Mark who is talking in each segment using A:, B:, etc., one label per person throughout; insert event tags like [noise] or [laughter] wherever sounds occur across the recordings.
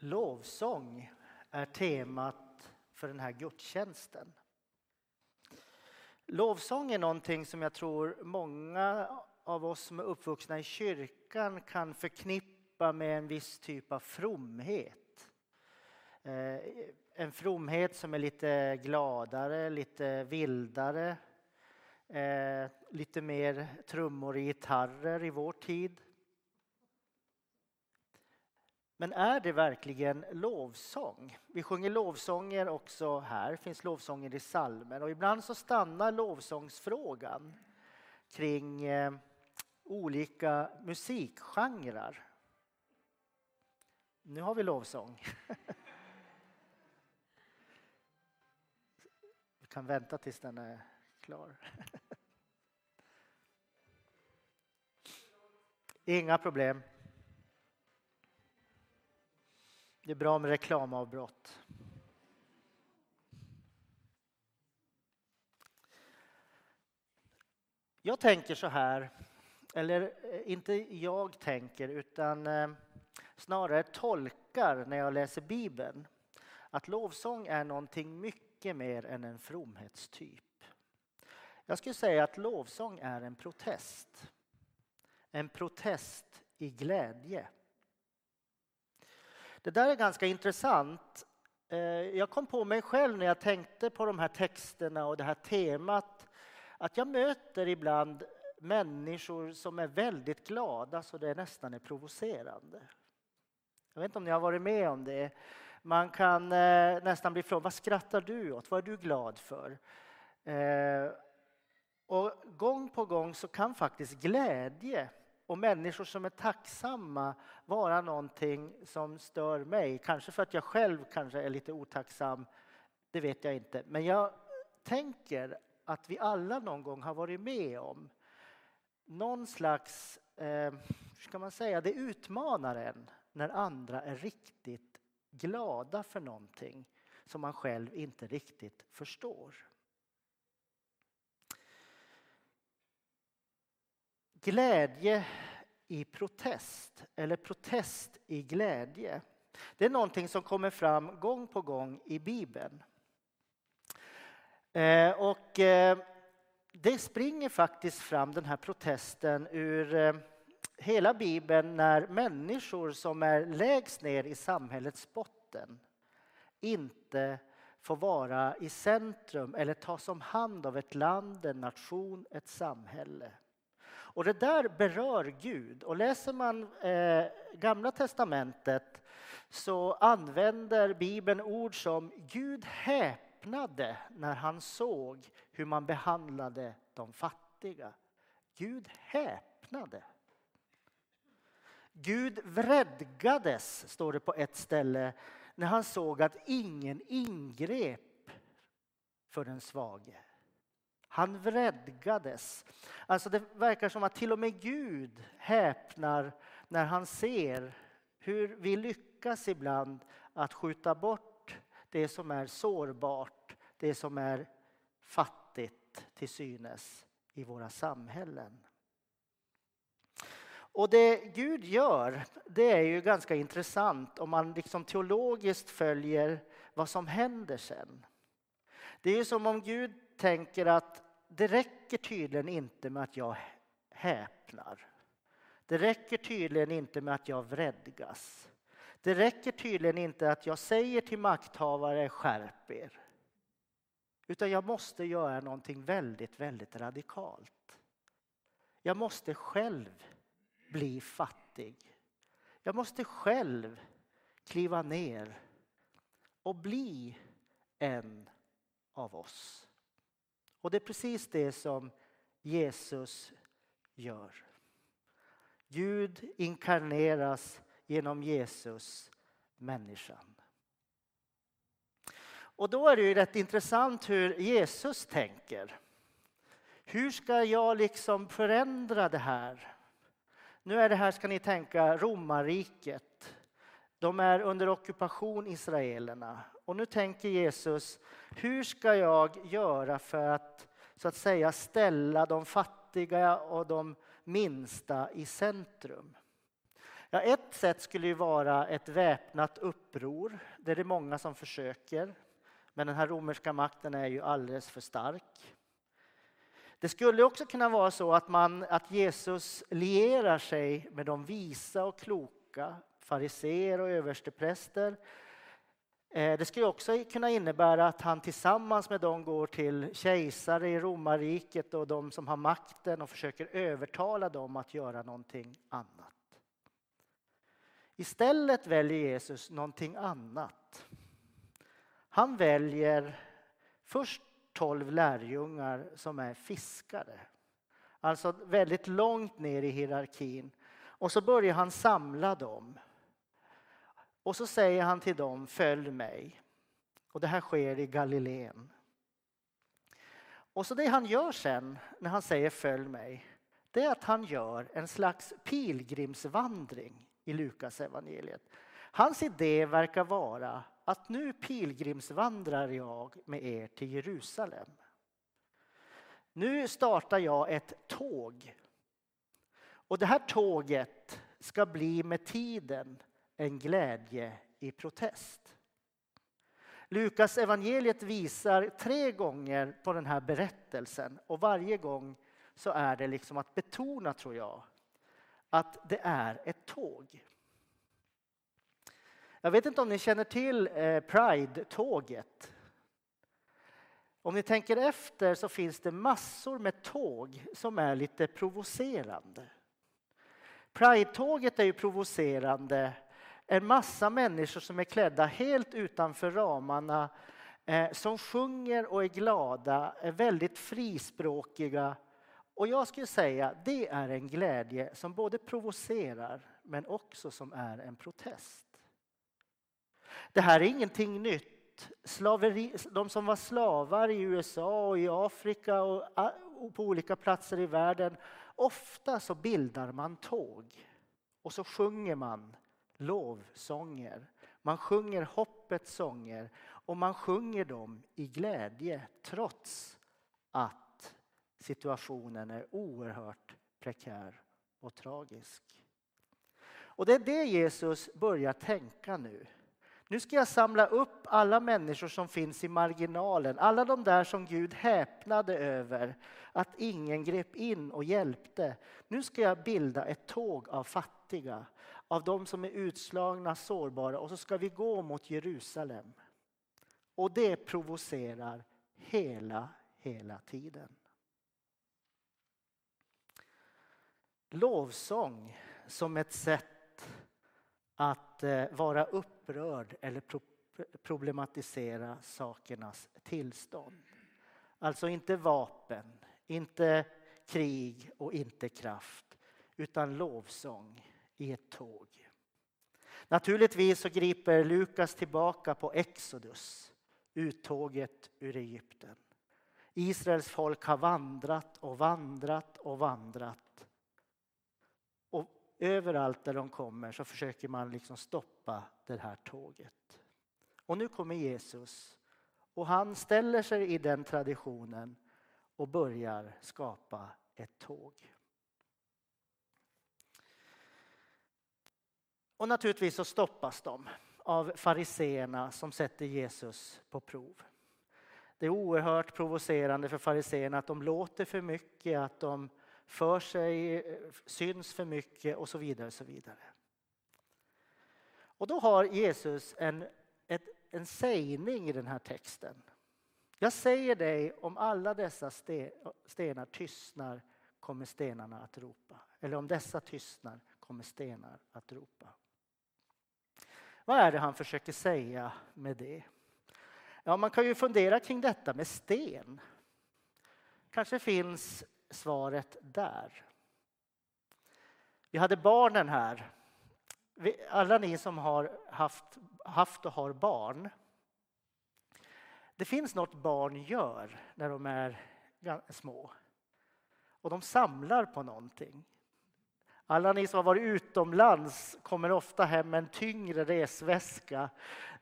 A: Lovsång är temat för den här gudstjänsten. Lovsång är någonting som jag tror många av oss som är uppvuxna i kyrkan kan förknippa med en viss typ av fromhet. Eh, en fromhet som är lite gladare, lite vildare, eh, lite mer trummor och gitarrer i vår tid. Men är det verkligen lovsång? Vi sjunger lovsånger också här, det finns lovsånger i salmer och ibland så stannar lovsångsfrågan kring eh, olika musikgenrer. Nu har vi lovsång. [laughs] vi kan vänta tills den är klar. [laughs] Inga problem. Det är bra med reklamavbrott. Jag tänker så här, eller eh, inte jag tänker utan eh, snarare tolkar när jag läser Bibeln att lovsång är någonting mycket mer än en fromhetstyp. Jag skulle säga att lovsång är en protest. En protest i glädje. Det där är ganska intressant. Eh, jag kom på mig själv när jag tänkte på de här texterna och det här temat att jag möter ibland människor som är väldigt glada så det nästan är provocerande. Jag vet inte om ni har varit med om det. Man kan eh, nästan bli frågad, vad skrattar du åt? Vad är du glad för? Eh, och gång på gång så kan faktiskt glädje och människor som är tacksamma vara någonting som stör mig. Kanske för att jag själv kanske är lite otacksam, det vet jag inte. Men jag tänker att vi alla någon gång har varit med om någon slags, eh, hur ska man säga, det utmanar en när andra är riktigt glada för någonting som man själv inte riktigt förstår. Glädje i protest eller protest i glädje. Det är någonting som kommer fram gång på gång i Bibeln. Eh, och eh, det springer faktiskt fram den här protesten ur eh, hela Bibeln när människor som är lägst ner i samhällets botten inte får vara i centrum eller tas om hand av ett land, en nation, ett samhälle. Och det där berör Gud. Och läser man eh, Gamla testamentet så använder Bibeln ord som Gud häpnade när han såg hur man behandlade de fattiga. Gud häpnade. Gud vredgades, står det på ett ställe, när han såg att ingen ingrep för den svage. Han vredgades. Alltså det verkar som att till och med Gud häpnar när han ser hur vi lyckas ibland att skjuta bort det som är sårbart, det som är fattigt till synes i våra samhällen. Och det Gud gör, det är ju ganska intressant om man liksom teologiskt följer vad som händer sen. Det är ju som om Gud tänker att det räcker tydligen inte med att jag häpnar. Det räcker tydligen inte med att jag vredgas. Det räcker tydligen inte att jag säger till makthavare skärp er. Utan jag måste göra någonting väldigt, väldigt radikalt. Jag måste själv bli fattig. Jag måste själv kliva ner och bli en av oss. Och det är precis det som Jesus gör. Gud inkarneras genom Jesus, människan. Och då är det ju rätt intressant hur Jesus tänker. Hur ska jag liksom förändra det här? Nu är det här, ska ni tänka, romarriket. De är under ockupation, israelerna. Och nu tänker Jesus, hur ska jag göra för att så att säga ställa de fattiga och de minsta i centrum? Ja, ett sätt skulle ju vara ett väpnat uppror. Det är det många som försöker. Men den här romerska makten är ju alldeles för stark. Det skulle också kunna vara så att, man, att Jesus lierar sig med de visa och kloka, fariseer och överstepräster. Eh, det skulle också kunna innebära att han tillsammans med dem går till kejsare i romarriket och de som har makten och försöker övertala dem att göra någonting annat. Istället väljer Jesus någonting annat. Han väljer först tolv lärjungar som är fiskare. Alltså väldigt långt ner i hierarkin. Och så börjar han samla dem. Och så säger han till dem, följ mig. Och det här sker i Galileen. Och så det han gör sen när han säger följ mig, det är att han gör en slags pilgrimsvandring i Lukas evangeliet. Hans idé verkar vara att nu pilgrimsvandrar jag med er till Jerusalem. Nu startar jag ett tåg. Och det här tåget ska bli med tiden en glädje i protest. Lukas evangeliet visar tre gånger på den här berättelsen och varje gång så är det liksom att betona, tror jag, att det är ett tåg. Jag vet inte om ni känner till eh, Pride-tåget. Om ni tänker efter så finns det massor med tåg som är lite provocerande. Pride-tåget är ju provocerande. En massa människor som är klädda helt utanför ramarna eh, som sjunger och är glada, är väldigt frispråkiga. Och jag skulle säga det är en glädje som både provocerar men också som är en protest. Det här är ingenting nytt. Slaveri, de som var slavar i USA och i Afrika och på olika platser i världen. Ofta så bildar man tåg och så sjunger man lovsånger. Man sjunger hoppets sånger och man sjunger dem i glädje trots att situationen är oerhört prekär och tragisk. Och det är det Jesus börjar tänka nu. Nu ska jag samla upp alla människor som finns i marginalen, alla de där som Gud häpnade över att ingen grep in och hjälpte. Nu ska jag bilda ett tåg av fattiga, av de som är utslagna, sårbara och så ska vi gå mot Jerusalem. Och det provocerar hela, hela tiden. Lovsång som ett sätt att eh, vara upprörd eller problematisera sakernas tillstånd. Alltså inte vapen, inte krig och inte kraft, utan lovsång i ett tåg. Naturligtvis så griper Lukas tillbaka på Exodus, uttåget ur Egypten. Israels folk har vandrat och vandrat och vandrat Överallt där de kommer så försöker man liksom stoppa det här tåget. Och nu kommer Jesus och han ställer sig i den traditionen och börjar skapa ett tåg. Och naturligtvis så stoppas de av fariseerna som sätter Jesus på prov. Det är oerhört provocerande för fariseerna att de låter för mycket, att de för sig, syns för mycket och så vidare. Och så vidare. Och då har Jesus en, ett, en sägning i den här texten. Jag säger dig, om alla dessa stenar tystnar kommer stenarna att ropa. Eller om dessa tystnar kommer stenar att ropa. Vad är det han försöker säga med det? Ja, man kan ju fundera kring detta med sten. Kanske finns svaret där. Vi hade barnen här. Alla ni som har haft, haft och har barn. Det finns något barn gör när de är små. Och de samlar på någonting. Alla ni som har varit utomlands kommer ofta hem med en tyngre resväska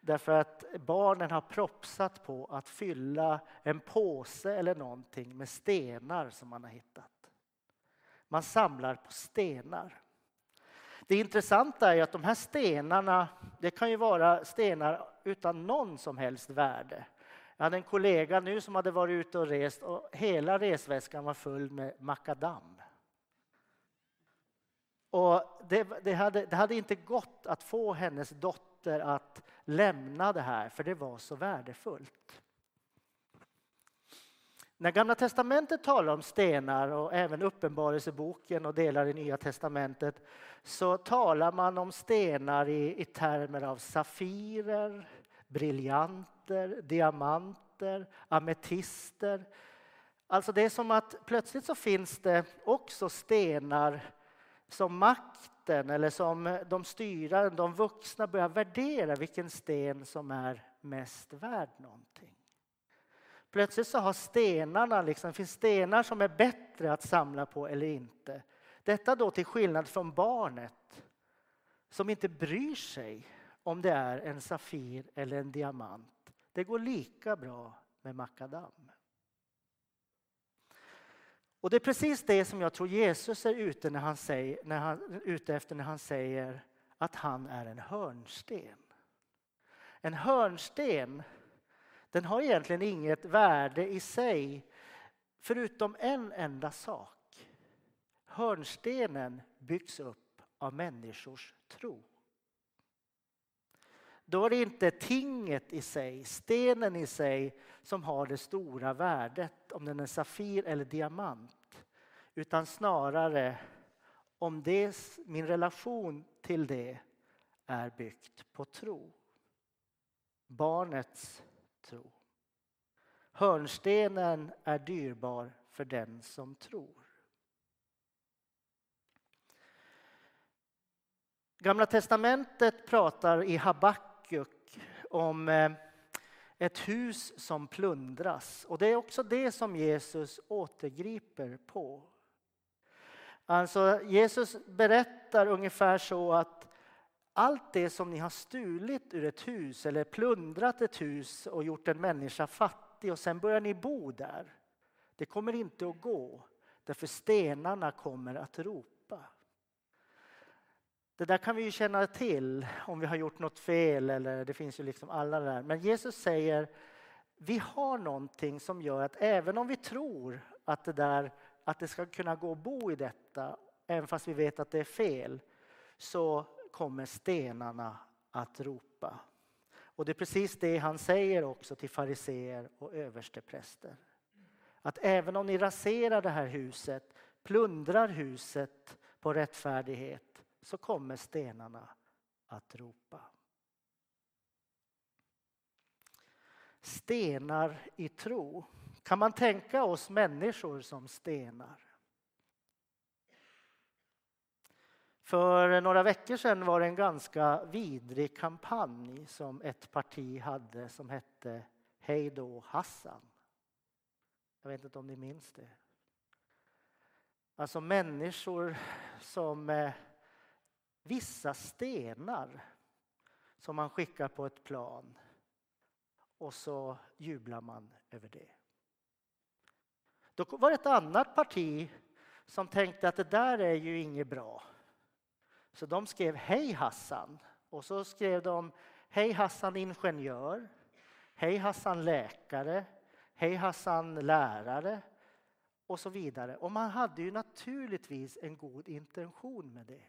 A: därför att barnen har propsat på att fylla en påse eller någonting med stenar som man har hittat. Man samlar på stenar. Det intressanta är att de här stenarna, det kan ju vara stenar utan någon som helst värde. Jag hade en kollega nu som hade varit ute och rest och hela resväskan var full med makadam. Och det, det, hade, det hade inte gått att få hennes dotter att lämna det här för det var så värdefullt. När Gamla testamentet talar om stenar och även Uppenbarelseboken och delar i Nya testamentet så talar man om stenar i, i termer av safirer, briljanter, diamanter, ametister. Alltså det är som att plötsligt så finns det också stenar som makten eller som de styrande, de vuxna börjar värdera vilken sten som är mest värd någonting. Plötsligt så har stenarna, liksom, finns stenar som är bättre att samla på eller inte. Detta då till skillnad från barnet som inte bryr sig om det är en safir eller en diamant. Det går lika bra med makadam. Och det är precis det som jag tror Jesus är ute, när han säger, när han, ute efter när han säger att han är en hörnsten. En hörnsten den har egentligen inget värde i sig förutom en enda sak. Hörnstenen byggs upp av människors tro. Då är det inte tinget i sig, stenen i sig, som har det stora värdet, om den är safir eller diamant. Utan snarare om det, min relation till det är byggt på tro. Barnets tro. Hörnstenen är dyrbar för den som tror. Gamla testamentet pratar i Habakuk om eh, ett hus som plundras. Och det är också det som Jesus återgriper på. Alltså Jesus berättar ungefär så att allt det som ni har stulit ur ett hus eller plundrat ett hus och gjort en människa fattig och sen börjar ni bo där. Det kommer inte att gå därför stenarna kommer att ropa. Det där kan vi ju känna till om vi har gjort något fel eller det finns ju liksom alla där. Men Jesus säger vi har någonting som gör att även om vi tror att det där att det ska kunna gå att bo i detta, även fast vi vet att det är fel, så kommer stenarna att ropa. Och det är precis det han säger också till fariseer och överstepräster. Att även om ni raserar det här huset, plundrar huset på rättfärdighet, så kommer stenarna att ropa. Stenar i tro. Kan man tänka oss människor som stenar? För några veckor sedan var det en ganska vidrig kampanj som ett parti hade som hette Hej då Hassan. Jag vet inte om ni minns det. Alltså människor som eh, vissa stenar som man skickar på ett plan och så jublar man över det. Då var det ett annat parti som tänkte att det där är ju inget bra. Så de skrev Hej Hassan och så skrev de Hej Hassan ingenjör, Hej Hassan läkare, Hej Hassan lärare och så vidare. Och man hade ju naturligtvis en god intention med det.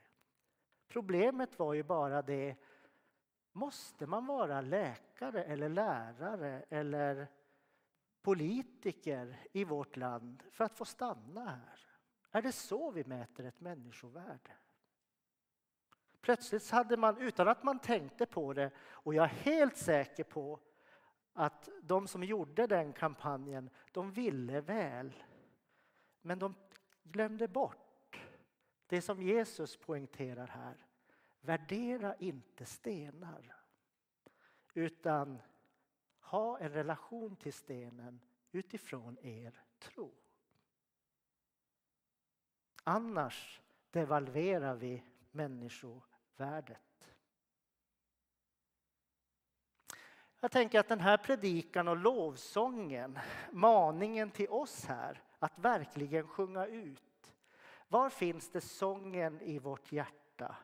A: Problemet var ju bara det, måste man vara läkare eller lärare eller politiker i vårt land för att få stanna här? Är det så vi mäter ett människovärde? Plötsligt hade man, utan att man tänkte på det, och jag är helt säker på att de som gjorde den kampanjen, de ville väl. Men de glömde bort det som Jesus poängterar här. Värdera inte stenar, utan ha en relation till stenen utifrån er tro. Annars devalverar vi människovärdet. Jag tänker att den här predikan och lovsången, maningen till oss här att verkligen sjunga ut. Var finns det sången i vårt hjärta?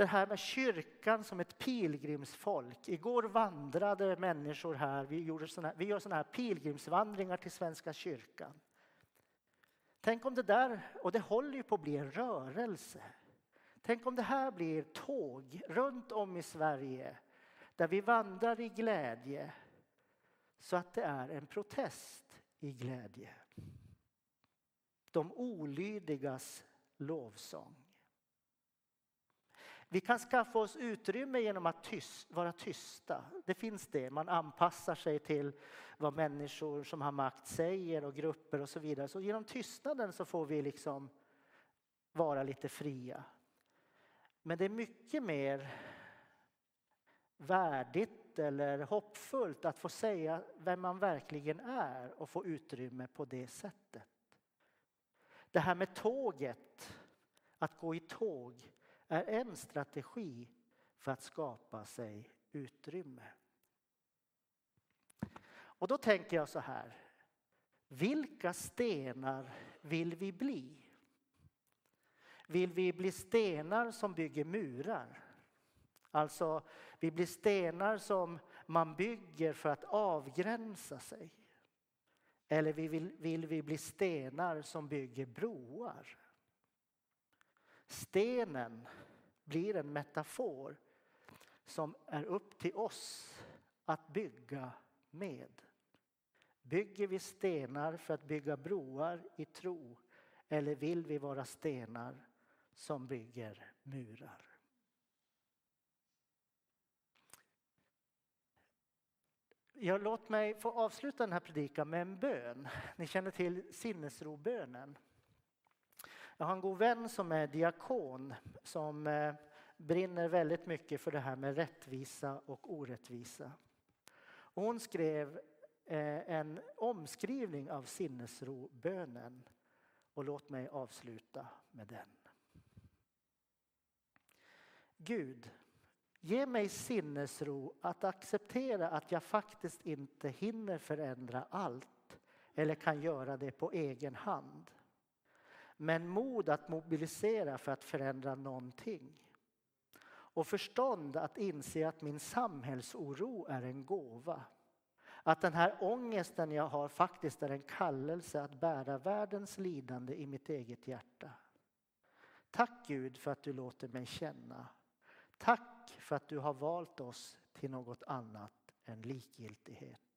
A: Det här med kyrkan som ett pilgrimsfolk. Igår vandrade människor här. Vi, gjorde såna, vi gör sådana här pilgrimsvandringar till Svenska kyrkan. Tänk om det där, och det håller ju på att bli en rörelse. Tänk om det här blir tåg runt om i Sverige där vi vandrar i glädje så att det är en protest i glädje. De olydigas lovsång. Vi kan skaffa oss utrymme genom att tyst, vara tysta. Det finns det. Man anpassar sig till vad människor som har makt säger och grupper och så vidare. Så genom tystnaden så får vi liksom vara lite fria. Men det är mycket mer värdigt eller hoppfullt att få säga vem man verkligen är och få utrymme på det sättet. Det här med tåget, att gå i tåg, är en strategi för att skapa sig utrymme. Och då tänker jag så här. Vilka stenar vill vi bli? Vill vi bli stenar som bygger murar? Alltså, vi blir stenar som man bygger för att avgränsa sig. Eller vill, vill vi bli stenar som bygger broar? Stenen blir en metafor som är upp till oss att bygga med. Bygger vi stenar för att bygga broar i tro eller vill vi vara stenar som bygger murar? Ja, låt mig få avsluta den här predikan med en bön. Ni känner till sinnesrobönen. Jag har en god vän som är diakon som eh, brinner väldigt mycket för det här med rättvisa och orättvisa. hon skrev eh, en omskrivning av sinnesrobönen och låt mig avsluta med den. Gud, ge mig sinnesro att acceptera att jag faktiskt inte hinner förändra allt eller kan göra det på egen hand men mod att mobilisera för att förändra någonting. Och förstånd att inse att min samhällsoro är en gåva. Att den här ångesten jag har faktiskt är en kallelse att bära världens lidande i mitt eget hjärta. Tack Gud för att du låter mig känna. Tack för att du har valt oss till något annat än likgiltighet.